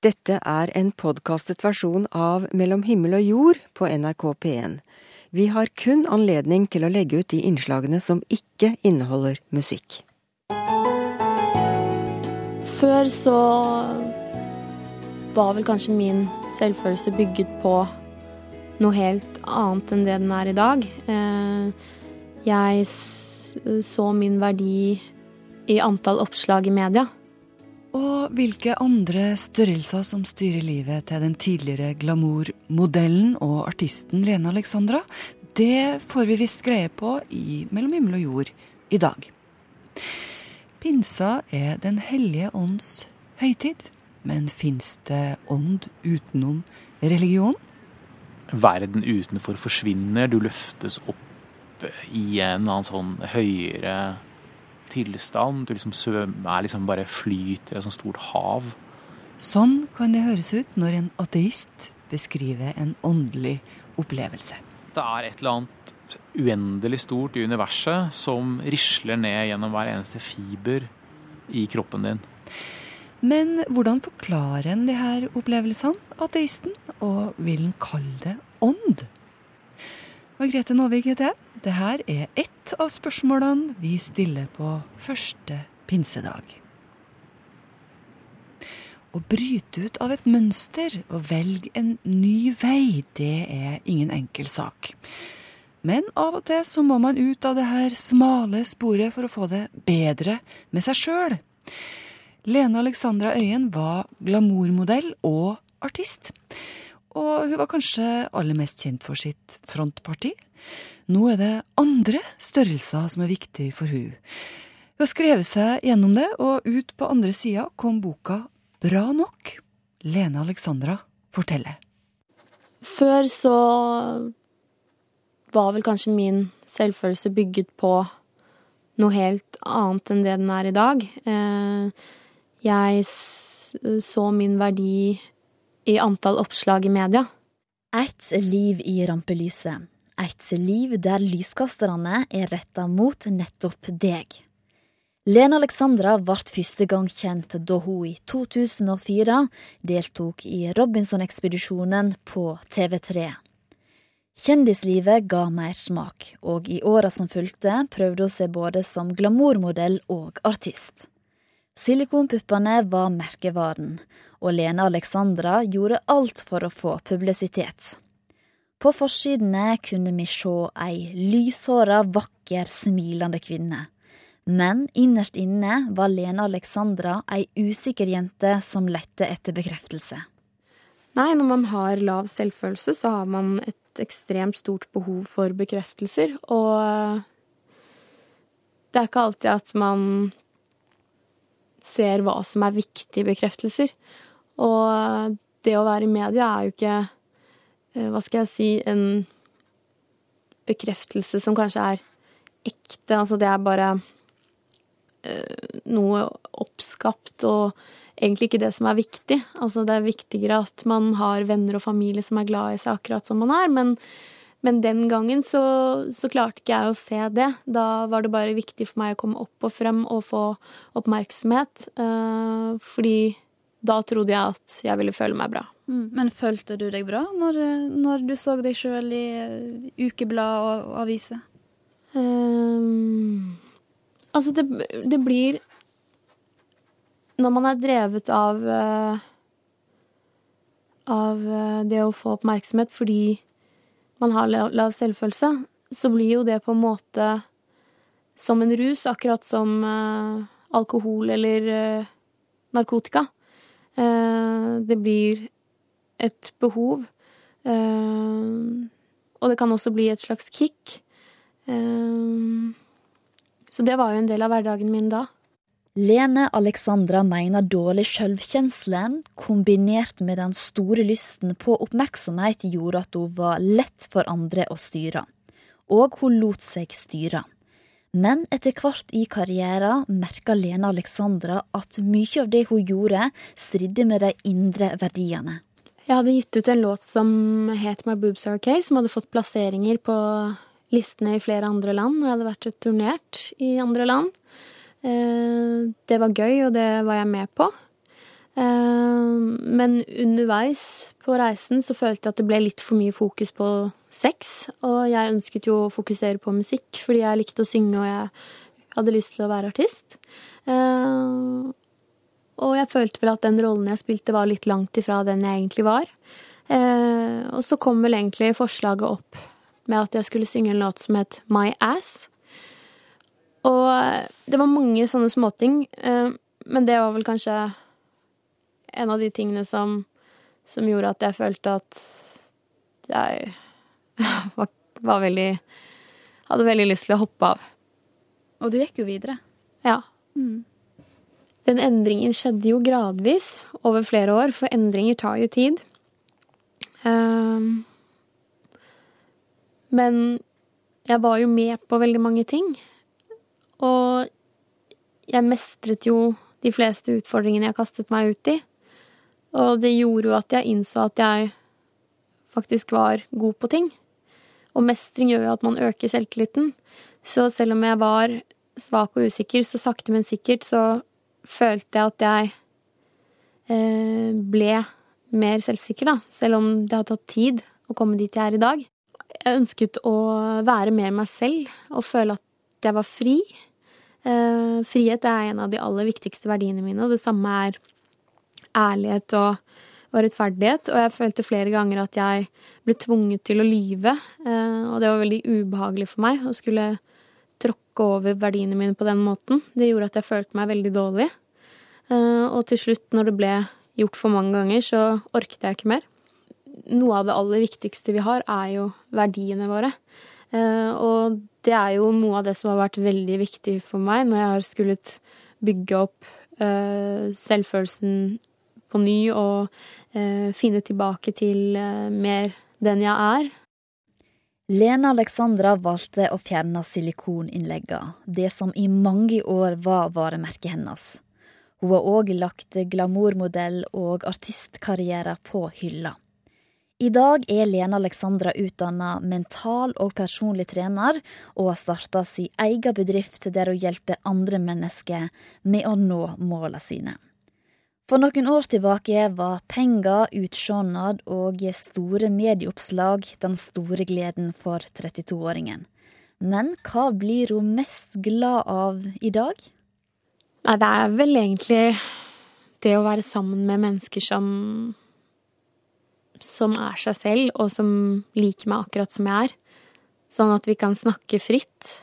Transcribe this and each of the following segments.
Dette er en podkastet versjon av Mellom himmel og jord på NRK P1. Vi har kun anledning til å legge ut de innslagene som ikke inneholder musikk. Før så var vel kanskje min selvfølelse bygget på noe helt annet enn det den er i dag. Eh, jeg så min verdi i antall oppslag i media. Og hvilke andre størrelser som styrer livet til den tidligere glamourmodellen og artisten Lene Alexandra, det får vi visst greie på i Mellom himmel og jord i dag. Pinsa er Den hellige ånds høytid, men fins det ånd utenom religion? Verden utenfor forsvinner, du løftes opp i en annen sånn høyere tilstand. Du liksom svømmer, liksom bare flyter i et sånt stort hav. Sånn kan det høres ut når en ateist beskriver en åndelig opplevelse. Det er et eller annet uendelig stort i universet som risler ned gjennom hver eneste fiber i kroppen din. Men hvordan forklarer en de her opplevelsene, ateisten, og vil en kalle det ånd? Margrethe Nåvik heter jeg. Dette er ett av spørsmålene vi stiller på første pinsedag. Å bryte ut av et mønster og velge en ny vei, det er ingen enkel sak. Men av og til så må man ut av det her smale sporet for å få det bedre med seg sjøl. Lene Alexandra Øyen var glamourmodell og artist. Og hun var kanskje aller mest kjent for sitt frontparti. Nå er det andre størrelser som er viktig for hun. Hun har skrevet seg gjennom det, og ut på andre sida kom boka Bra nok. Lene Alexandra forteller. Før så var vel kanskje min selvfølelse bygget på noe helt annet enn det den er i dag. Eh, jeg så min verdi i antall oppslag i media. Et liv i rampelyset. Et liv der lyskasterne er retta mot nettopp deg. Lene Alexandra ble første gang kjent da hun i 2004 deltok i Robinson-ekspedisjonen på TV3. Kjendislivet ga mersmak, og i åra som fulgte, prøvde hun seg både som glamourmodell og artist. Silikonpuppene var merkevaren, og Lene Alexandra gjorde alt for å få publisitet. På forsidene kunne vi se ei lyshåra, vakker, smilende kvinne. Men innerst inne var Lene Alexandra ei usikker jente som lette etter bekreftelse. Nei, når man har lav selvfølelse, så har man et ekstremt stort behov for bekreftelser, og det er ikke alltid at man ser hva som er viktige bekreftelser. Og det å være i media er jo ikke, eh, hva skal jeg si, en bekreftelse som kanskje er ekte. Altså det er bare eh, noe oppskapt og egentlig ikke det som er viktig. Altså det er viktigere at man har venner og familie som er glad i seg akkurat som man er, men men den gangen så, så, klarte ikke jeg å se det. Da var det bare viktig for meg å komme opp og frem og få oppmerksomhet. Uh, fordi da trodde jeg at jeg ville føle meg bra. Mm. Men følte du deg bra når, når du så deg sjøl i ukeblad og aviser? Um, altså, det, det, blir Når man er drevet av uh, av det å få oppmerksomhet fordi man har lav selvfølelse, så blir jo det på en måte som en rus, akkurat som uh, alkohol eller uh, narkotika. Uh, det blir et behov. og det kan også bli et slags kick. så det var jo en del av hverdagen min da. Lene Alexandra mener dårlig selvkjensle, kombinert med den store lysten på oppmerksomhet, gjorde at hun var lett for andre å styre. Og hun lot seg styre. Men etter hvert i karrieren merka Lene Alexandra at mye av det hun gjorde, stridde med de indre verdiene. Jeg hadde gitt ut en låt som het My Boobs Are Okay, som hadde fått plasseringer på listene i flere andre land, og jeg hadde vært turnert i andre land. Eh, det var gøy, og det var jeg med på. Eh, men underveis på reisen så følte jeg at det ble litt for mye fokus på sex. Og jeg ønsket jo å fokusere på musikk fordi jeg likte å synge og jeg hadde lyst til å være artist. Uh, og jeg følte vel at den rollen jeg spilte, var litt langt ifra den jeg egentlig var. Og så kom vel egentlig forslaget opp med at jeg skulle synge en låt som het My Ass. Og det var mange sånne småting, uh, men det var vel kanskje en av de tingene som, som gjorde at jeg følte at jeg var, var veldig Hadde veldig lyst til å hoppe av. Og du gikk jo videre. Ja. Mm. Den endringen skjedde jo gradvis over flere år, for endringer tar jo tid. Um, men jeg var jo med på veldig mange ting. Og jeg mestret jo de fleste utfordringene jeg kastet meg ut i. Og det gjorde jo at jeg innså at jeg faktisk var god på ting. Og mestring gjør jo at man øker selvtilliten. Så selv om jeg var svak og usikker, så sakte, men sikkert så følte jeg at jeg eh, ble mer selvsikker, da. Selv om det har tatt tid å komme dit jeg er i dag. Jeg ønsket å være mer meg selv og føle at jeg var fri. Eh, frihet er en av de aller viktigste verdiene mine, og det samme er ærlighet og og rettferdighet, og jeg følte flere ganger at jeg ble tvunget til å lyve, eh, og det var veldig ubehagelig for meg å skulle tråkke over verdiene mine på den måten. Det gjorde at jeg følte meg veldig dårlig, eh, og til slutt, når det ble gjort for mange ganger, så orket jeg ikke mer. Noe av det aller viktigste vi har, er jo verdiene våre. Eh, og det er jo noe av det som har vært veldig viktig for meg når jeg har skullet bygge opp selvfølelsen på ny og eh, finne tilbake til eh, mer den jeg er. Lena Alexandra valgte å fjerne silikoninnleggene, det som i mange år var varemerket hennes. Hun har òg lagt glamourmodell- og artistkarriere på hylla. I dag er Lena Alexandra utdanna mental- og personlig trener, og har starta sin egen bedrift der hun hjelper andre mennesker med å nå målene sine. For noen år tilbake var penger, utsjånad og store medieoppslag den store gleden for 32-åringen. Men hva blir hun mest glad av i dag? Nei, det er vel egentlig det å være sammen med mennesker som som er seg selv, og som liker meg akkurat som jeg er. Sånn at vi kan snakke fritt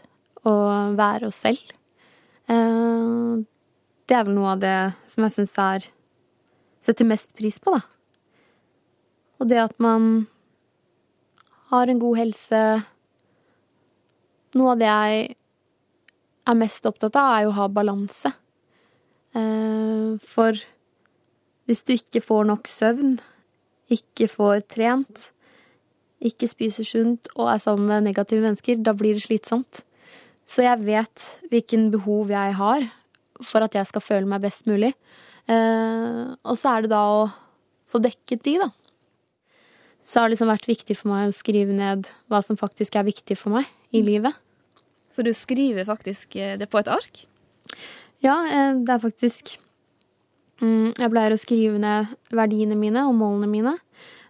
og være oss selv. Eh, det er vel noe av det som jeg syns er setter mest pris på, da. Og det at man har en god helse Noe av det jeg er mest opptatt av, er jo å ha balanse. Eh, for hvis du ikke får nok søvn, ikke får trent, ikke spiser sunt og er sammen med negative mennesker, da blir det slitsomt. Så jeg vet hvilken behov jeg har for at jeg skal føle meg best mulig. Eh, og så er det da å få dekket de, da. Så har det liksom vært viktig for meg å skrive ned hva som faktisk er viktig for meg i livet. Så du skriver faktisk eh, det på et ark? Ja, eh, det er faktisk Jeg pleier å skrive ned verdiene mine og målene mine.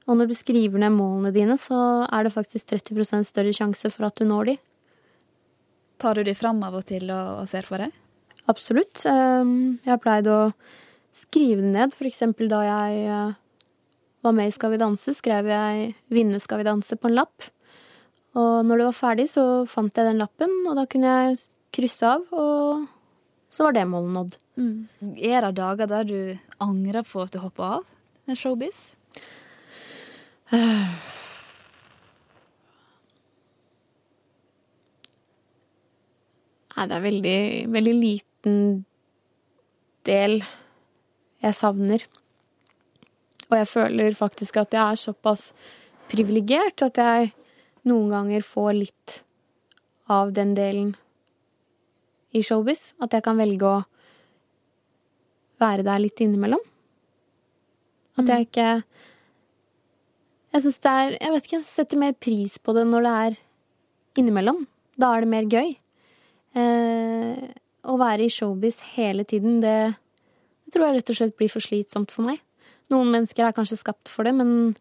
Og når du skriver ned målene dine, så er det faktisk 30% større sjanse for at du når de. Tar du de fram av og til og ser på deg? Absolutt. Jeg har pleid å skrive det ned. For eksempel da jeg eh, var med i Skal vi danse, skrev jeg 'Vinne skal vi danse' på en lapp. Og når det var ferdig, så fant jeg den lappen, og da kunne jeg krysse av, og så var det målet nådd. Mm. Er det dager der du angrer på at du hoppa av med showbiz? Nei, det er veldig, veldig liten del jeg savner. Og jeg føler faktisk at jeg er såpass privilegert at jeg noen ganger får litt av den delen i showbiz. At jeg kan velge å være der litt innimellom. At jeg ikke Jeg syns det er Jeg vet ikke, jeg setter mer pris på det når det er innimellom. Da er det mer gøy. Eh, å være i showbiz hele tiden, det det tror jeg rett og slett blir for slitsomt for meg. Noen mennesker er kanskje skapt for det, men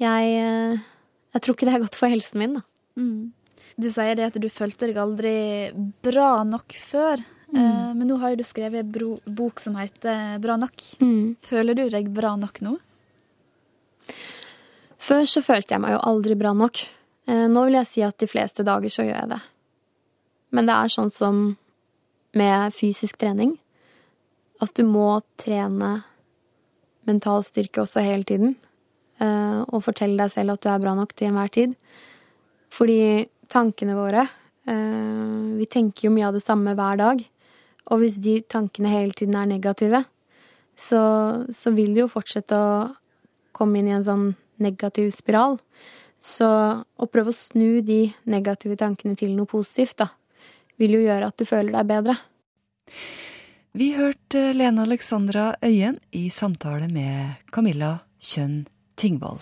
jeg, eh, jeg tror ikke det er godt for helsen min, da. Mm. Du sier det at du følte deg aldri bra nok før. Mm. Men nå har jo du skrevet en bok som heter Bra nok. Mm. Føler du deg bra nok nå? Før så følte jeg meg jo aldri bra nok. Eh, nå vil jeg si at de fleste dager så gjør jeg det. Men det er sånn som med fysisk trening, at du må trene mental styrke også hele tiden. Eh, og fortelle deg selv at du er bra nok til enhver tid. Fordi tankene våre eh, Vi tenker jo mye av det samme hver dag. Og hvis de tankene hele tiden er negative, så, så vil det jo fortsette å komme inn i en sånn negativ spiral. Så å prøve å snu de negative tankene til noe positivt, da, vil jo gjøre at du føler deg bedre. Vi hørte Lene Alexandra Øyen i samtale med Camilla Kjønn Tingvoll.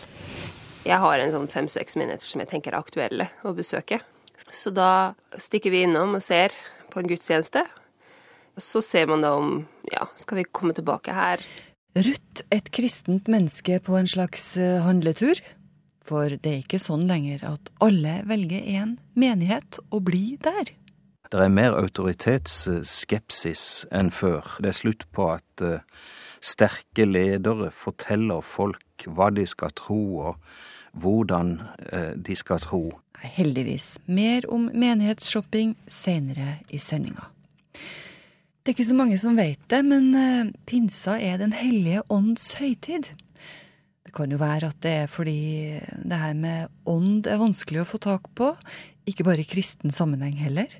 Jeg har en sånn fem-seks minutter som jeg tenker er aktuelle å besøke. Så da stikker vi innom og ser på en gudstjeneste. Så ser man da om ja, skal vi komme tilbake her. Ruth, et kristent menneske på en slags eh, handletur? For det er ikke sånn lenger at alle velger én menighet og blir der. Det er mer autoritetsskepsis enn før. Det er slutt på at uh, sterke ledere forteller folk hva de skal tro, og hvordan uh, de skal tro. Heldigvis. Mer om menighetsshopping senere i sendinga. Det er ikke så mange som vet det, men uh, pinsa er Den hellige ånds høytid. Det kan jo være at det er fordi det her med ånd er vanskelig å få tak på, ikke bare i kristen sammenheng heller.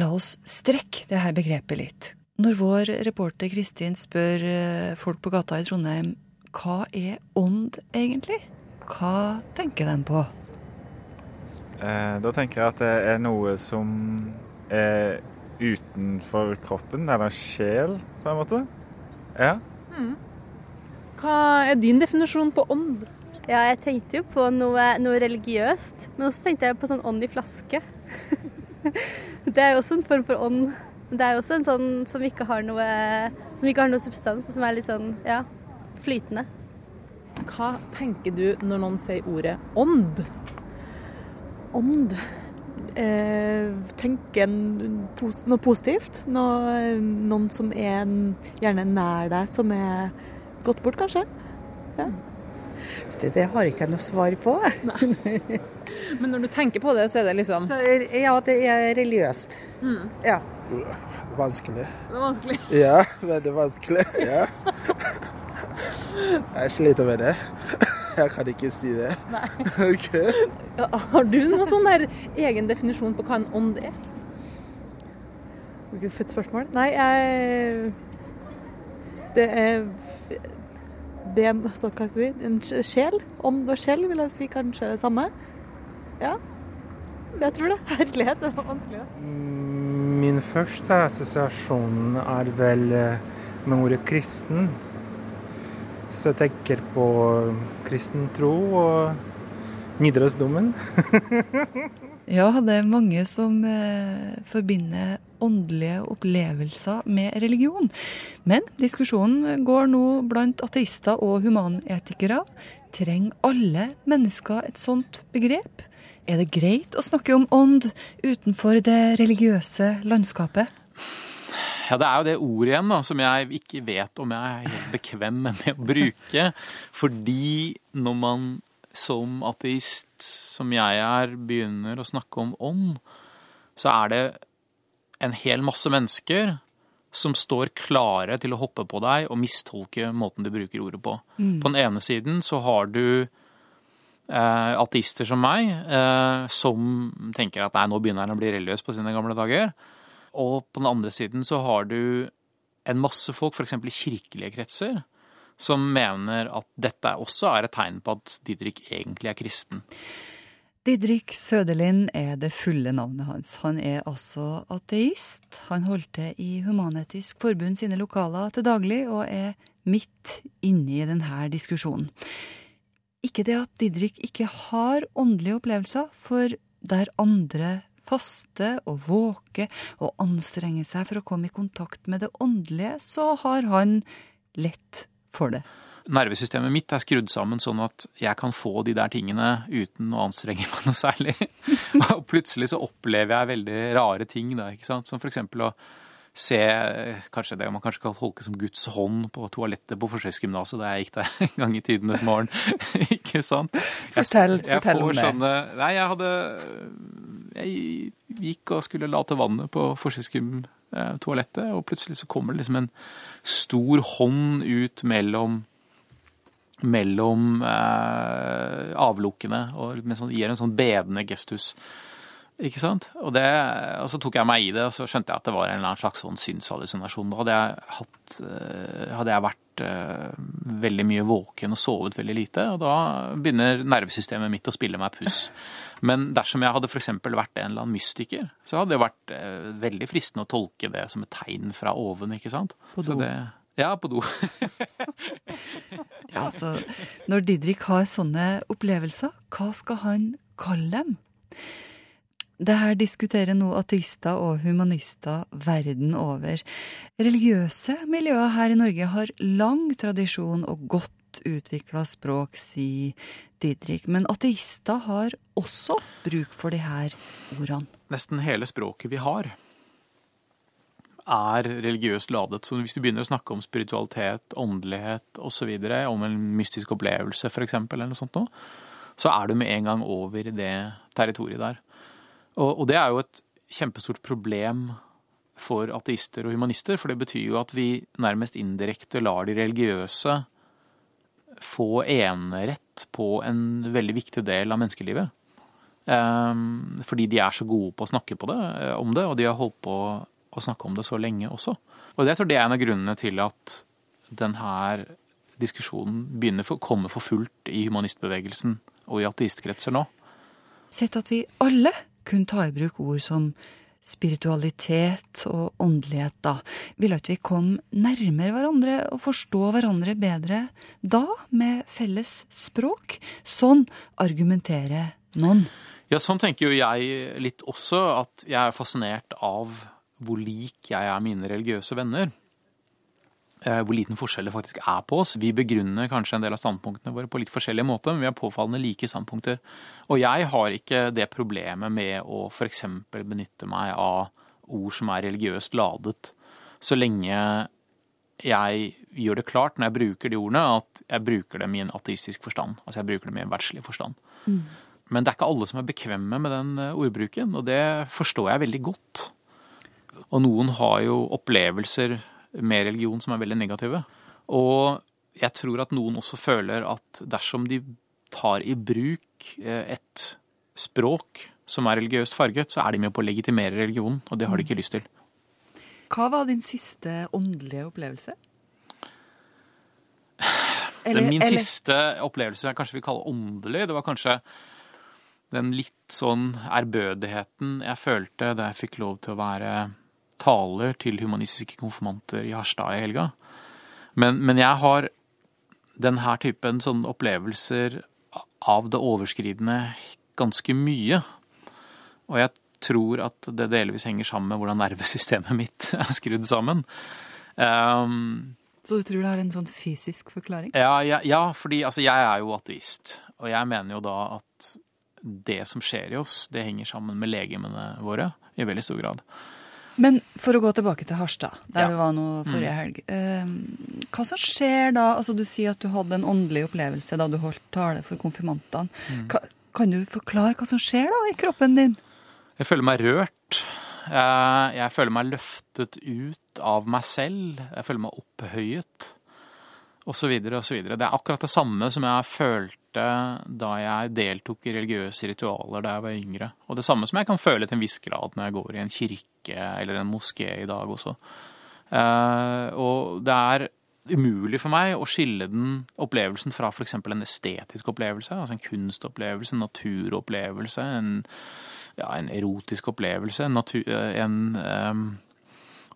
La oss strekke det her begrepet litt. Når vår reporter Kristin spør eh, folk på gata i Trondheim hva er ånd egentlig, hva tenker de på? Eh, da tenker jeg at det er noe som er utenfor kroppen, eller sjel, på en måte. Ja. Mm. Hva er din definisjon på ånd? Ja, jeg tenkte jo på noe, noe religiøst, men også tenkte jeg på sånn ånd i flaske. det er jo også en form for ånd. Det er jo også en sånn som ikke har noe, som ikke har noe substans, som er litt sånn ja, flytende. Hva tenker du når noen sier ordet ånd? Ånd eh, Tenker noe positivt? Noe, noen som er gjerne nær deg, som er gått bort, kanskje. Ja. Det har ikke jeg noe svar på. Men når du tenker på det, så er det liksom så, Ja, det er religiøst. Mm. Ja. Vanskelig. Det er vanskelig? Ja, veldig vanskelig. Ja. Jeg sliter med det. Jeg kan ikke si det. Nei. Okay. Har du noen sånn der egen definisjon på hva en ånd er? Fett spørsmål. Nei, jeg Det er det så hva skal jeg si, en sjel. Ånd og sjel vil jeg si kanskje det samme. Ja, jeg tror det. Herlighet, det var vanskelig. Da. Min første assosiasjon er vel eh, med ordet kristen. Så jeg tenker på kristen tro og Nidarosdomen. ja, det er mange som eh, forbinder åndelige opplevelser med religion. Men diskusjonen går nå blant ateister og humanetikere. Trenger alle mennesker et sånt begrep? Er det greit å snakke om ånd utenfor det religiøse landskapet? Ja, Det er jo det ordet igjen da, som jeg ikke vet om jeg er helt bekvem med å bruke. Fordi når man som ateist, som jeg er, begynner å snakke om ånd, så er det en hel masse mennesker som står klare til å hoppe på deg og mistolke måten du bruker ordet på. Mm. På den ene siden så har du eh, ateister som meg, eh, som tenker at nei, nå begynner han å bli religiøs på sine gamle dager. Og på den andre siden så har du en masse folk, f.eks. i kirkelige kretser, som mener at dette også er et tegn på at Didrik egentlig er kristen. Didrik Søderlind er det fulle navnet hans. Han er altså ateist. Han holdt til i Human-Etisk Forbund sine lokaler til daglig, og er midt inne i denne diskusjonen. Ikke det at Didrik ikke har åndelige opplevelser, for der andre faste og våke og anstrenge seg for å komme i kontakt med det åndelige, så har han lett for det. nervesystemet mitt er skrudd sammen sånn at jeg kan få de der tingene uten å anstrenge meg noe særlig. og plutselig så opplever jeg veldig rare ting, da, ikke sant. Som eksempel å se kanskje det man kanskje kan tolke som Guds hånd på toalettet på forsøksgymnaset da jeg gikk der en gang i tidenes morgen. ikke sant? Fortell, jeg, jeg fortell om det. Sånne, nei, jeg hadde Jeg gikk og skulle la til vannet på forsøksgymtoalettet, og plutselig så kommer det liksom en stor hånd ut mellom mellom eh, avlukkene og med sånn, gir en sånn bedende gestus. Ikke sant? Og, det, og så tok jeg meg i det, og så skjønte jeg at det var en eller annen slags sånn synshallusinasjon. Da hadde jeg, hatt, eh, hadde jeg vært uh, veldig mye våken og sovet veldig lite, og da begynner nervesystemet mitt å spille meg puss. Men dersom jeg hadde f.eks. vært en eller annen mystiker, så hadde det vært uh, veldig fristende å tolke det som et tegn fra oven, ikke sant? På do. Det, ja, på do. ja, altså, når Didrik har sånne opplevelser, hva skal han kalle dem? Det her diskuterer nå ateister og humanister verden over. Religiøse miljøer her i Norge har lang tradisjon og godt utvikla språk, sier Didrik. Men ateister har også bruk for de her ordene. Nesten hele språket vi har, er religiøst ladet. Så hvis du begynner å snakke om spiritualitet, åndelighet osv., om en mystisk opplevelse f.eks., eller noe sånt noe, så er du med en gang over i det territoriet der. Og, og det er jo et kjempestort problem for ateister og humanister, for det betyr jo at vi nærmest indirekte lar de religiøse få enerett på en veldig viktig del av menneskelivet. Um, fordi de er så gode på å snakke på det, om det, og de har holdt på å snakke om det så lenge også. Og jeg tror det er en av grunnene til at denne diskusjonen begynner å komme for fullt i humanistbevegelsen og i ateistkretser nå. Sett at vi alle kunne ta i bruk ord som spiritualitet og åndelighet, da, ville at vi kom nærmere hverandre og forstå hverandre bedre da, med felles språk. Sånn argumenterer noen. Ja, sånn tenker jo jeg litt også, at jeg er fascinert av hvor lik jeg er mine religiøse venner. Hvor liten forskjell det faktisk er på oss. Vi begrunner kanskje en del av standpunktene våre på litt forskjellige måter, men vi har påfallende like standpunkter. Og jeg har ikke det problemet med å f.eks. benytte meg av ord som er religiøst ladet, så lenge jeg gjør det klart når jeg bruker de ordene, at jeg bruker dem i en ateistisk forstand. Altså jeg bruker dem i en verdslig forstand. Mm. Men det er ikke alle som er bekvemme med den ordbruken, og det forstår jeg veldig godt. Og noen har jo opplevelser med religion som er veldig negative. Og jeg tror at noen også føler at dersom de tar i bruk et språk som er religiøst farget, så er de med på å legitimere religionen, og det har de ikke lyst til. Hva var din siste åndelige opplevelse? Eller, min eller... siste opplevelse jeg kanskje vil kalle åndelig, det var kanskje den litt sånn ærbødigheten jeg følte da jeg fikk lov til å være taler til humanistiske konfirmanter i Harstad i helga. Men, men jeg har denne typen sånne opplevelser av det overskridende ganske mye. Og jeg tror at det delvis henger sammen med hvordan nervesystemet mitt er skrudd sammen. Um, så du tror det har en sånn fysisk forklaring? Ja, ja, ja fordi altså, jeg er jo ateist. Og jeg mener jo da at det som skjer i oss, det henger sammen med legemene våre i veldig stor grad. Men for å gå tilbake til Harstad, der Ja. du var nå forrige Mm. helg. Eh, hva som skjer da? Altså, du sier at du hadde en åndelig opplevelse da du holdt tale for konfirmantene. Mm. Ka- Kan du forklare hva som skjer da i kroppen din? Jeg føler meg rørt. Jeg, jeg føler meg løftet ut av meg selv. Jeg føler meg opphøyet. Og så videre og så videre. Det er akkurat det samme som jeg følte da jeg deltok i religiøse ritualer da jeg var yngre. Og det samme som jeg kan føle til en viss grad når jeg går i en kirke eller en moské i dag også. Eh, og det er umulig for meg å skille den opplevelsen fra f.eks. en estetisk opplevelse, altså en kunstopplevelse, en naturopplevelse, en, ja, en erotisk opplevelse, en, natur, en um,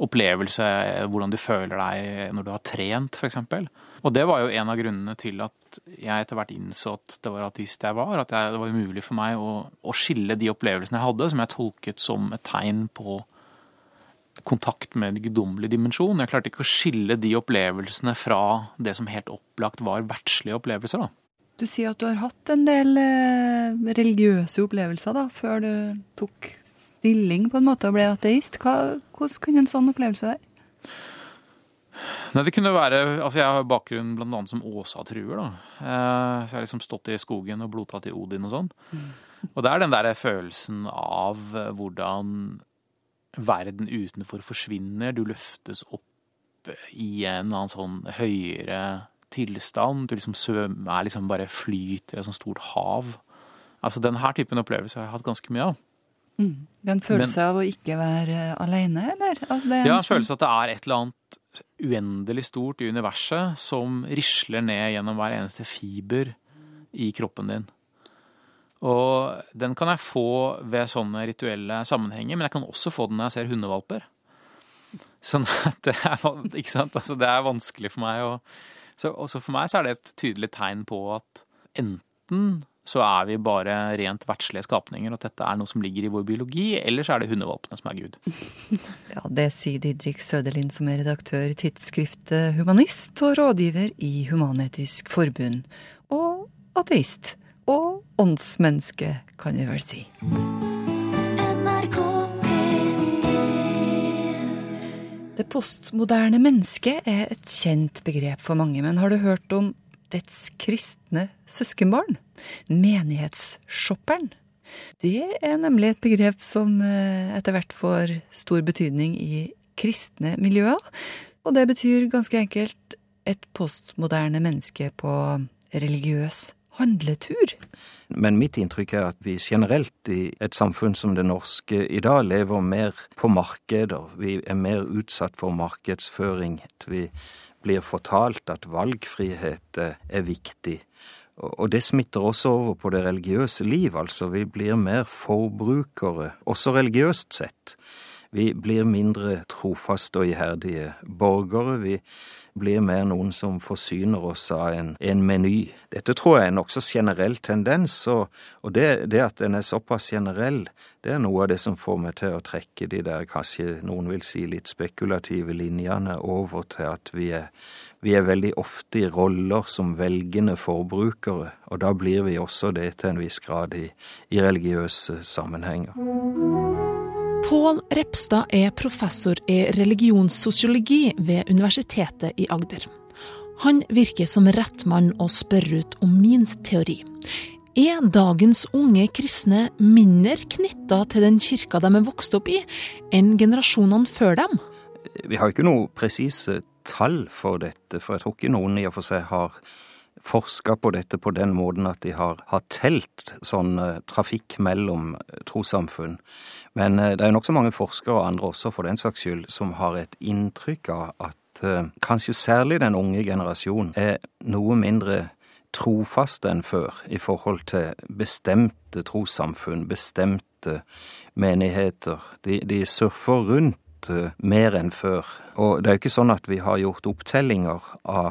opplevelse hvordan du føler deg når du har trent, f.eks. Og det var jo en av grunnene til at jeg etter hvert innså at det var ateist jeg var. At jeg, det var umulig for meg å, å skille de opplevelsene jeg hadde, som jeg tolket som et tegn på kontakt med en guddommelig dimensjon. Jeg klarte ikke å skille de opplevelsene fra det som helt opplagt var verdslige opplevelser. da. Du sier at du har hatt en del eh, religiøse opplevelser da, før du tok stilling på en måte og ble ateist. Hva, hvordan kunne en sånn opplevelse være? Nei, det kunne være, altså Jeg har bakgrunn bl.a. som åsatruer. da. Eh, så jeg har liksom stått i skogen og blodtatt i Odin og sånn. Mm. Og det er den der følelsen av eh, hvordan verden utenfor forsvinner. Du løftes opp i en annen sånn høyere tilstand. Du liksom svømmer, liksom bare flyter i et sånt stort hav. Altså Den her typen opplevelse har jeg hatt ganske mye av. Mm. En følelse Men, av å ikke være alene, eller? Altså, ja, en følelse av at det er et eller annet uendelig stort i universet som risler ned gjennom hver eneste fiber i kroppen din. Og den kan jeg få ved sånne rituelle sammenhenger, men jeg kan også få den når jeg ser hundevalper. Sånn at det er, ikke sant? Altså, det er vanskelig for meg å så, for meg så er det et tydelig tegn på at enten så er vi bare rent verdslige skapninger, og at dette er noe som ligger i vår biologi, eller så er det hundevalpene som er Gud. Ja, det sier Didrik Søderlind, som er redaktør i tidsskriftet Humanist og rådgiver i Human-Etisk Forbund, og ateist og åndsmenneske, kan vi vel si. Det postmoderne mennesket er et kjent begrep for mange, men har du hørt om dets kristne søskenbarn? Menighetsshopperen? Det er nemlig et begrep som eh, etter hvert får stor betydning i kristne miljøer, og det betyr ganske enkelt et postmoderne menneske på religiøs handletur. Men mitt inntrykk er at vi generelt i et samfunn som det norske i dag lever mer på markeder. Vi er mer utsatt for markedsføring. Vi blir fortalt at valgfrihet er viktig. Og det smitter også over på det religiøse liv, altså. Vi blir mer forbrukere, også religiøst sett. Vi blir mindre trofaste og iherdige borgere. Vi blir mer noen som forsyner oss av en, en meny. Dette tror jeg er en nokså generell tendens, og, og det, det, at den er såpass generell, det er noe av det som får meg til å trekke de der, kanskje noen vil si litt spekulative linjene over til at vi er, vi er veldig ofte i roller som velgende forbrukere, og da blir vi også det til en viss grad i, i religiøse sammenhenger. Pål Repstad er professor i religionssosiologi ved Universitetet i Agder. Han virker som rett mann å spørre ut om min teori. Er dagens unge kristne mindre knytta til den kirka de er vokst opp i, enn generasjonene før dem? Vi har ikke noe presise tall for dette, for jeg tror ikke noen i og for seg har forska på dette på den måten at de har, har telt sånn uh, trafikk mellom uh, trossamfunn. Men uh, det er nokså mange forskere, og andre også for den saks skyld, som har et inntrykk av at kanskje særlig den unge generasjonen er noe mindre trofaste enn før i forhold til bestemte trossamfunn, bestemte menigheter. De, de surfer rundt Eh, mer enn før. Og det er jo ikke sånn at vi har gjort opptellinger av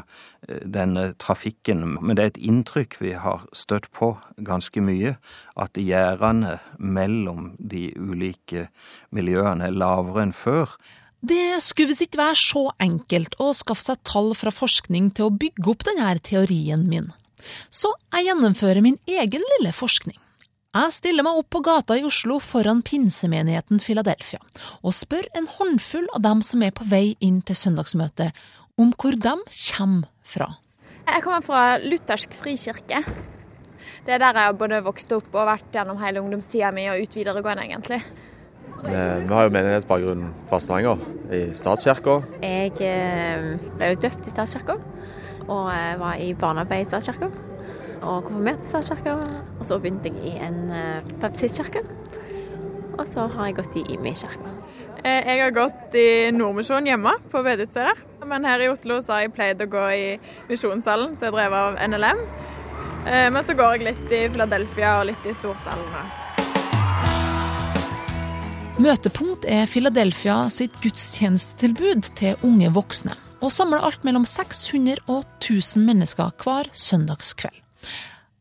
eh, denne trafikken, men det er et inntrykk vi har støtt på ganske mye, at gjerdene mellom de ulike miljøene er lavere enn før. Det skulle visst ikke være så enkelt å skaffe seg tall fra forskning til å bygge opp denne teorien min. Så jeg gjennomfører min egen lille forskning. Jeg stiller meg opp på gata i Oslo foran pinsemenigheten Philadelphia og spør en håndfull av dem som er på vei inn til søndagsmøtet, om hvor de kommer fra. Jeg kommer fra luthersk frikirke. Det er der jeg har både vokst opp og vært gjennom hele ungdomstida mi og ut videregående, egentlig. Eh, vi har jo menighetsbakgrunn fra Stavanger, i statskirka. Jeg eh, ble jo døpt i statskirka, og var i barnearbeid i statskirka og konfirmert i kirka. Og så begynte jeg i en uh, baptistkirke. Og så har jeg gått i IMI-kirka. Eh, jeg har gått i Nordmisjon hjemme på bedehuset der. Men her i Oslo så har jeg pleid å gå i Misjonssalen, som er drevet av NLM. Eh, men så går jeg litt i Philadelphia og litt i Storsalen. Møtepunkt er Philadelphia sitt gudstjenestetilbud til unge voksne, og samler alt mellom 600 og 1000 mennesker hver søndagskveld.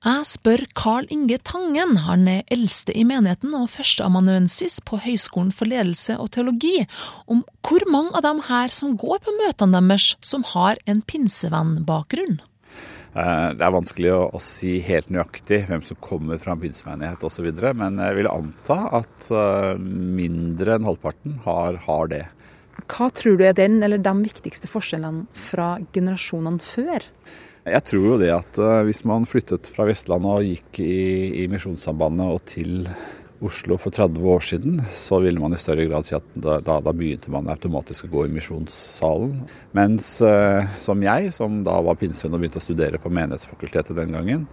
Jeg spør Carl Inge Tangen, han er eldste i menigheten og førsteamanuensis på Høgskolen for ledelse og teologi, om hvor mange av dem her som går på møtene deres som har en pinsevennbakgrunn. Eh, det er vanskelig å, å, si helt nøyaktig hvem som kommer fra en pinsemenighet osv., men jeg vil anta at eh, mindre enn halvparten har, har det. Hva tror du er den eller de viktigste forskjellene fra generasjonene før? Jeg tror jo det at uh, hvis man flyttet fra Vestlandet og gikk i, i Misjonssambandet og til Oslo for 30 år siden, så ville man i større grad si at da, da, begynte man automatisk å gå i misjonssalen. Mens uh, som jeg, som da var pinsevenn og begynte å studere på Menighetsfakultetet den gangen,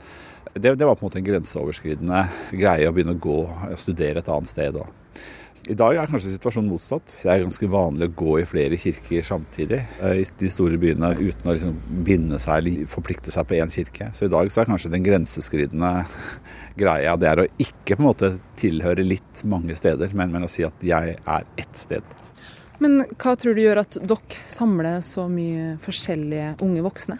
det, det, var på en måte en grenseoverskridende greie å begynne å gå og studere et annet sted. da. I dag er kanskje situasjonen motsatt. Det er ganske vanlig å gå i flere kirker samtidig eh, i de store byene uten å liksom binde seg eller forplikte seg på én kirke. Så i dag så er kanskje den grenseskridende greia det er å ikke på en måte tilhøre litt mange steder, men, men å si at jeg er ett sted. Men hva tror du gjør at dere samler så mye forskjellige unge voksne?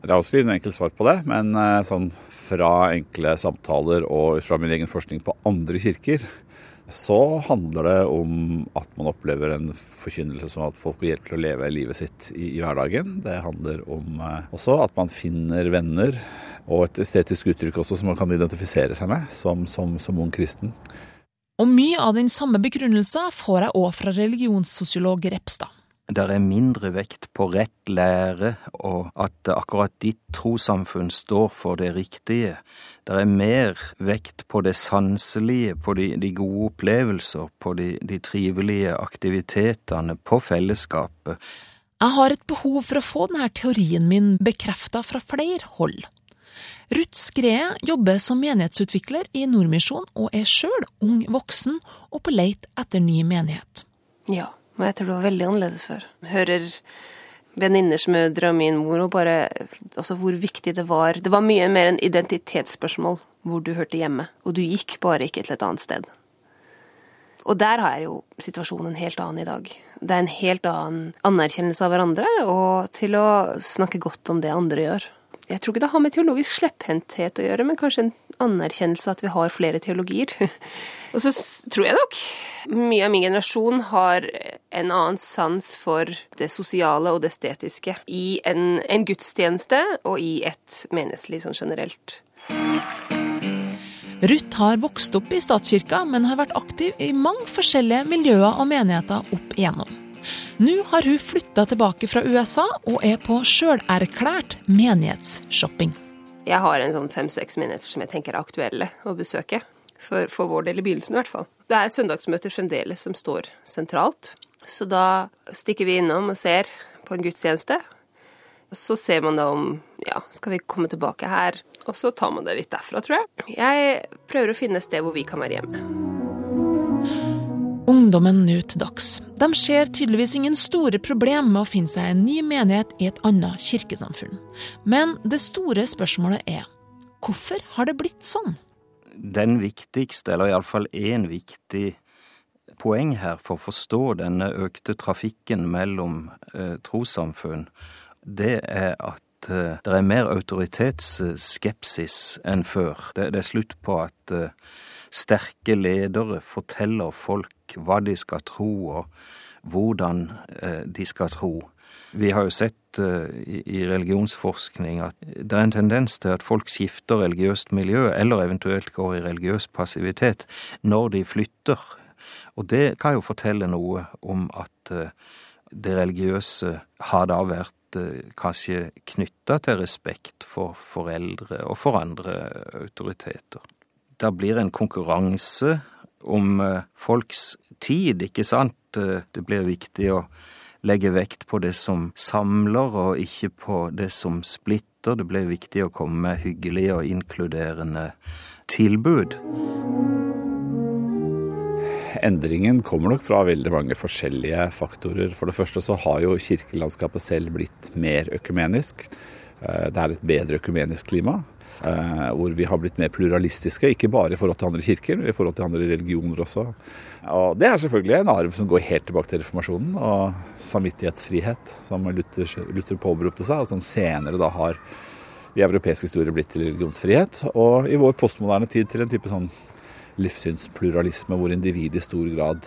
Det er også ikke enkelt svar på det, men eh, sånn fra enkle samtaler og fra min egen forskning på andre kirker, så handler det om at man opplever en forkynnelse som at folk får hjelp til å leve livet sitt i, i hverdagen. Det handler om eh, også at man finner venner, og et estetisk uttrykk også som man kan identifisere seg med som, som, som ung kristen. Og mye av den samme begrunnelsen får jeg òg fra religionssosiolog Repstad. Det er mindre vekt på rett lære og at akkurat ditt trossamfunn står for det riktige. Det er mer vekt på det sanselige, på de, de gode opplevelser, på de, de trivelige aktivitetene, på fellesskapet. Jeg har et behov for å få denne teorien min bekrefta fra flere hold. Ruth Skree jobber som menighetsutvikler i Nordmisjon og er sjøl ung voksen og på leit etter ny menighet. Ja. Men jeg tror det var veldig annerledes før. Hører venninners mødre og min mor, og bare altså hvor viktig det var. Det var mye mer en identitetsspørsmål hvor du hørte hjemme, og du gikk bare ikke til et annet sted. Og der har jeg jo situasjonen en helt annen i dag. Det er en helt annen anerkjennelse av hverandre, og til å snakke godt om det andre gjør. Jeg tror ikke det har med teologisk slepphendthet å gjøre, men kanskje en anerkjennelse at vi har flere teologier. Og så tror jeg nok mye av min generasjon har en annen sans for det sosiale og det estetiske i en, en gudstjeneste og i et menneskeliv sånn generelt. Ruth har vokst opp i statskirka, men har vært aktiv i mange forskjellige miljøer og menigheter opp igjennom. Nå har hun flytta tilbake fra USA og er på sjølerklært menighetsshopping. Jeg har en sånn fem-seks menigheter som jeg tenker er aktuelle å besøke. For, for, vår del i begynnelsen, i hvert fall. Det er søndagsmøter fremdeles som står sentralt. Så da stikker vi innom og ser på en gudstjeneste. Så ser man da om ja, skal vi komme tilbake her? Og så tar man det litt derfra, tror jeg. Jeg prøver å finne et sted hvor vi kan være hjemme. Ungdommen nå til dags. De ser tydeligvis ingen store problem med å finne seg en ny menighet i et annet kirkesamfunn. Men det store spørsmålet er hvorfor har det blitt sånn? den viktigste, eller iallfall én viktig poeng her for å forstå denne økte trafikken mellom eh, trossamfunn, det er at eh, det er mer autoritetsskepsis enn før. Det, er slutt på at eh, sterke ledere forteller folk hva de skal tro, og hvordan eh, de skal tro. Vi har jo sett i religionsforskning at det er en tendens til at folk skifter religiøst miljø, eller eventuelt går i religiøs passivitet, når de flytter. Og det kan jo fortelle noe om at uh, det religiøse har da vært uh, kanskje knytta til respekt for foreldre og for andre autoriteter. Det blir en konkurranse om folks tid, ikke sant? Det blir viktig å legge vekt på det som samler, og ikke på det som splitter. Det blir viktig å komme med hyggelige og inkluderende tilbud. Endringen kommer nok fra veldig mange forskjellige faktorer. For det første så har jo kirkelandskapet selv blitt mer økumenisk. Eh, det er et bedre økumenisk klima. Eh, hvor vi har blitt mer pluralistiske, ikke bare i forhold til andre kirker, men i forhold til andre religioner også. Og Det er selvfølgelig en arv som går helt tilbake til reformasjonen og samvittighetsfrihet, som Luther, Luther påberopte seg, og som senere da har i europeisk historie blitt til religionsfrihet, og i vår postmoderne tid til en type sånn livssynspluralisme hvor individet i stor grad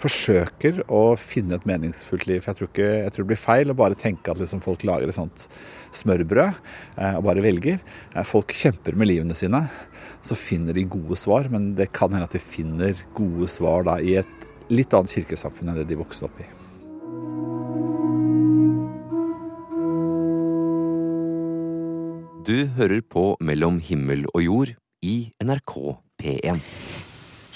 forsøker å finne et meningsfullt liv. Jeg tror, ikke, jeg tror det blir feil å bare tenke at liksom folk lager et sånt smørbrød eh, og bare velger. Eh, folk kjemper med livene sine. Så finner de gode svar, men det kan hende at de finner gode svar da i et litt annet kirkesamfunn enn det de vokste opp i. Du hører på Mellom himmel og jord i NRK P1.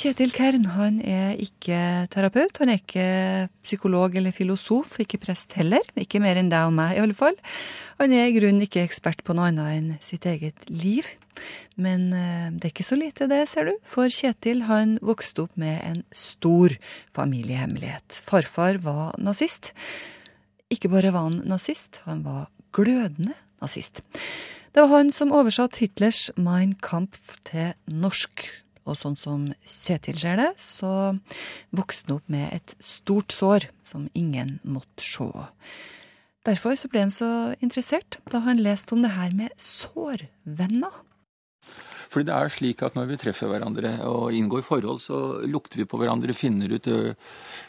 Kjetil Kern han er ikke terapeut, han er ikke psykolog eller filosof, ikke prest heller. Ikke mer enn deg og meg, i alle fall. Han er i grunnen ikke ekspert på noe annet enn sitt eget liv. Men eh, det er ikke så lite det, ser du, for Kjetil han vokste opp med en stor familiehemmelighet. Farfar var nazist. Ikke bare var han nazist, han var glødende nazist. Det var han som oversatte Hitlers Mein Kampf til norsk. Og sånn som Kjetil ser det, så vokste han opp med et stort sår som ingen måtte se. Derfor ble han så interessert da han leste om det her med sårvenner. Fordi det er slik at når vi treffer hverandre og inngår forhold, så lukter vi på hverandre, finner ut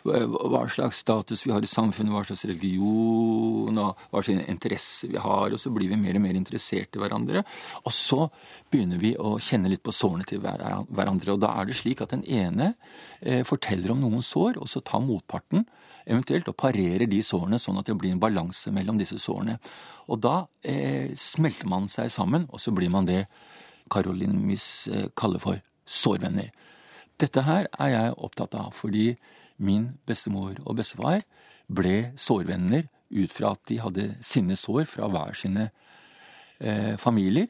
hva slags status vi har i samfunnet, hva slags religion og hva slags interesse vi har. Og så blir vi mer og mer interessert i hverandre. Og så begynner vi å kjenne litt på sårene til hverandre. Og da er det slik at den ene forteller om noen sår, og så tar motparten eventuelt og parerer de sårene sånn at det blir en balanse mellom disse sårene. Og da eh, smelter man seg sammen, og så blir man det Caroline Miss eh, kaller for sårvenner. Dette her er jeg opptatt av, fordi min bestemor og bestefar ble sårvenner ut fra at de hadde sine sår fra hver sine eh, familier,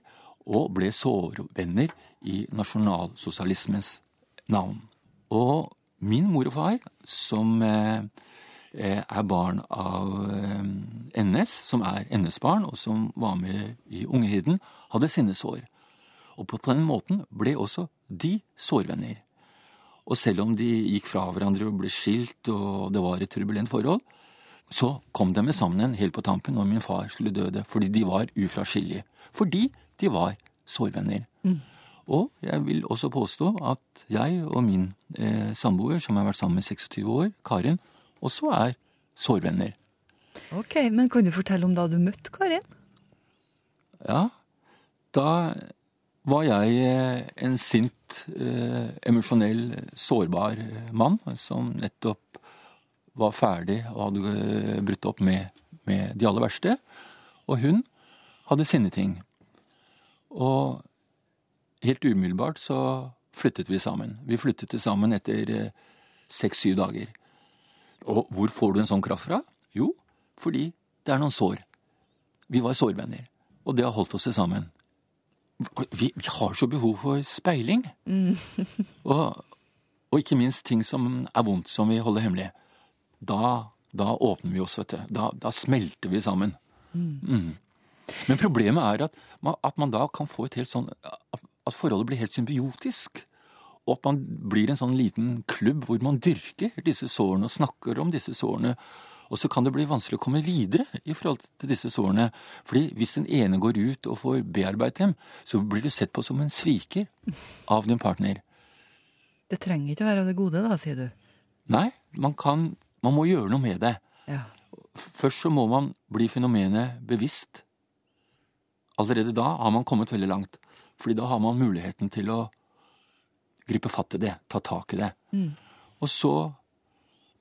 og ble sårvenner i nasjonalsosialismens navn. Og min mor og far, som eh, eh er barn av eh, NS, som er NS-barn, og som var med i Ungehiden, hadde sine sår. Og på den måten ble også de sårvenner. Og selv om de gikk fra hverandre og ble skilt, og det var et turbulent forhold, så kom de sammen igjen helt på tampen når min far skulle døde, fordi de var ufraskillige. Fordi de var sårvenner. Mm. Og jeg vil også påstå at jeg og min eh, samboer, som har vært sammen i 26 år, Karin, også er sårvenner. Ok, Men kan du fortelle om da du møtte Karin? Ja, da var jeg eh, en sint, eh, emosjonell, sårbar eh, mann som nettopp var ferdig og hadde brutt opp med, med, de aller verste. Og hun hadde sine ting. Og helt umiddelbart så flyttet vi sammen. Vi flyttet til sammen etter seks-syv dager. Og hvor får du en sånn kraft fra? Jo, fordi det er noen sår. Vi var sårvenner. Og det har holdt oss sammen vi, vi, har så behov for speiling. Mm. og, og, ikke minst ting som er vondt, som vi holder hemmelig. Da, da åpner vi oss, vet du. Da, da smelter vi sammen. Mm. Mm. Men problemet er at man, at man, da kan få et helt sånn At forholdet blir helt symbiotisk. Og at man blir en sånn liten klubb hvor man dyrker disse sårene og snakker om disse sårene og så kan det bli vanskelig å komme videre i forhold til disse sårene. Fordi hvis den ene går ut og får bearbeidet dem, så blir du sett på som en sviker av din partner. Det trenger ikke å være av det gode, da, sier du? Nei, man kan Man må gjøre noe med det. Ja. Først så må man bli fenomenet bevisst. Allerede da har man kommet veldig langt. Fordi da har man muligheten til å gripe fatt i det, ta tak i det. Mm. Og så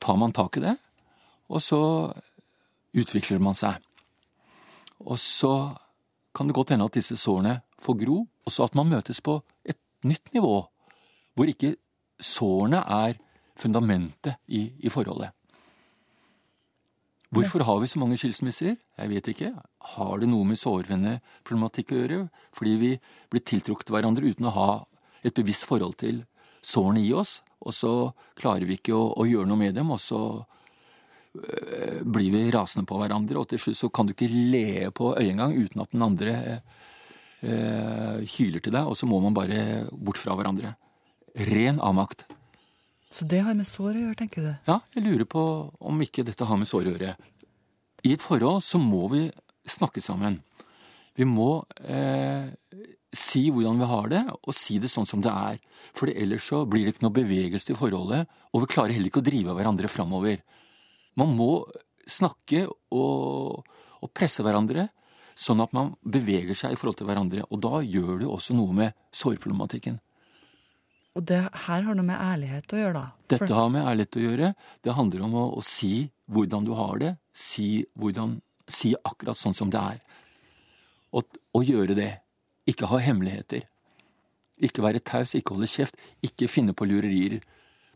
tar man tak i det, og så utvikler man seg. Og så kan det godt hende at disse sårene får gro, og så at man møtes på et nytt nivå, hvor ikke sårene er fundamentet i, i forholdet. Hvorfor har vi så mange skilsmisser? Jeg vet ikke. Har det noe med sårvenneproblematikk å gjøre? Fordi vi blir tiltrukket hverandre uten å ha et bevisst forhold til sårene i oss, og så klarer vi ikke å, å gjøre noe med dem, og så blir vi rasende på hverandre, og til slutt så kan du ikke le på øyet engang uten at den andre eh, hyler til deg, og så må man bare bort fra hverandre. Ren avmakt. Så det har med sår å gjøre, tenker du? Ja, jeg lurer på om ikke dette har med sår å gjøre. I et forhold så må vi snakke sammen. Vi må eh, si hvordan vi har det, og si det sånn som det er. For ellers så blir det ikke noe bevegelse i forholdet, og vi klarer heller ikke å drive hverandre framover. Man må snakke og, og presse hverandre, sånn at man beveger seg i forhold til hverandre. Og da gjør du også noe med sårproblematikken. Og det her har noe med ærlighet å gjøre, da? For- Dette har med ærlighet å gjøre. Det handler om å, å si hvordan du har det. Si, hvordan, si akkurat sånn som det er. Og, og gjøre det. Ikke ha hemmeligheter. Ikke være taus, ikke holde kjeft, ikke finne på lurerier.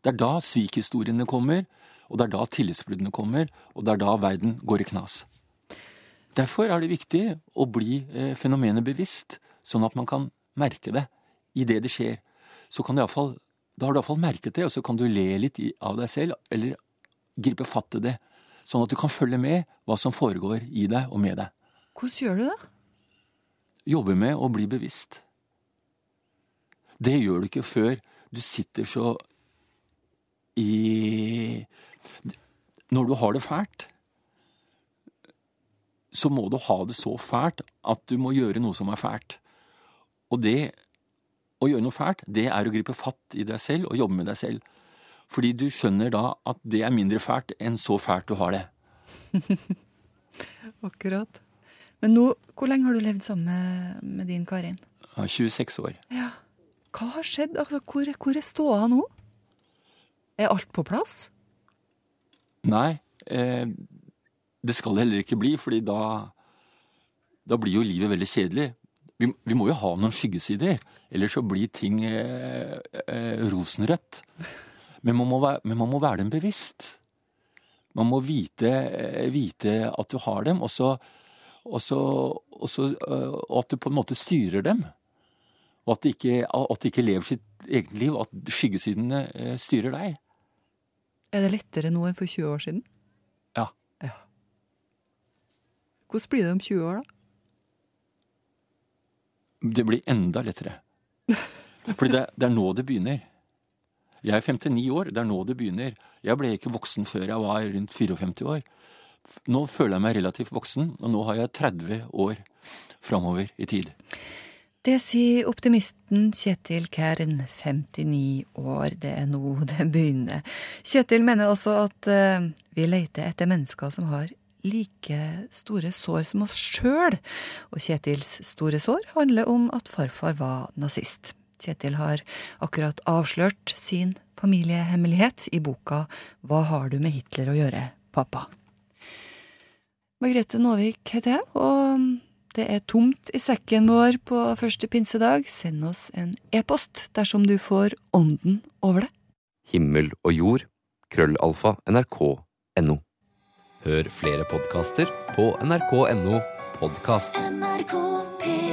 Det er da svikhistoriene kommer, og det er da tillitsbruddene kommer, og det er da verden går i knas. Derfor er det viktig å bli eh, fenomenet bevisst, sånn at man kan merke det i det det skjer. Så kan du i hvert fall, da har du iallfall merket det, og så kan du le litt av deg selv, eller gripe fatt i det. Sånn at du kan følge med hva som foregår i deg og med deg. Hvordan gjør du det? Jobbe med å bli bevisst. Det gjør du ikke før du sitter så i Når du har det fælt, så må du ha det så fælt at du må gjøre noe som er fælt. Og det å gjøre noe fælt, det er å gripe fatt i deg selv og jobbe med deg selv. Fordi du skjønner da at det er mindre fælt enn så fælt du har det. Akkurat. Men nå, hvor lenge har du levd sammen med, med din Karin? Jeg er 26 år. Ja. Hva har skjedd? Altså, hvor, hvor er ståa nå? Er alt på plass? Nei, eh, det skal det heller ikke bli, fordi da, da blir jo livet veldig kjedelig. Vi, vi må jo ha noen skyggesider, ellers så blir ting eh, eh, rosenrødt. Men man, må men man må være dem bevisst. Man må vite, eh, vite at du har dem, og, så, og, så, og, så, eh, og at du på en måte styrer dem. Og at de ikke, at de ikke lever sitt eget liv, at skyggesidene eh, styrer deg. Er det lettere nå enn for 20 år siden? Ja. Hvordan blir det om 20 år, da? Det blir enda lettere. Fordi det, det er nå det begynner. Jeg er 59 år, det er nå det begynner. Jeg ble ikke voksen før jeg var rundt 54 år. Nå føler jeg meg relativt voksen, og nå har jeg 30 år framover i tid. Det sier optimisten Kjetil Kern, 59 år. Det er nå det begynner. Kjetil mener også at eh, vi leter etter mennesker som har like store sår som oss sjøl. Og Kjetils store sår handler om at farfar var nazist. Kjetil har akkurat avslørt sin familiehemmelighet i boka Hva har du med Hitler å gjøre, pappa? Margrethe Nåvik heter jeg, og det er tomt i sekken vår på første pinsedag. Send oss en e-post dersom du får ånden over det. Himmel og jord. Krøllalfa. NRK.no. Hør flere podkaster på nrk.no podkast. NRK P3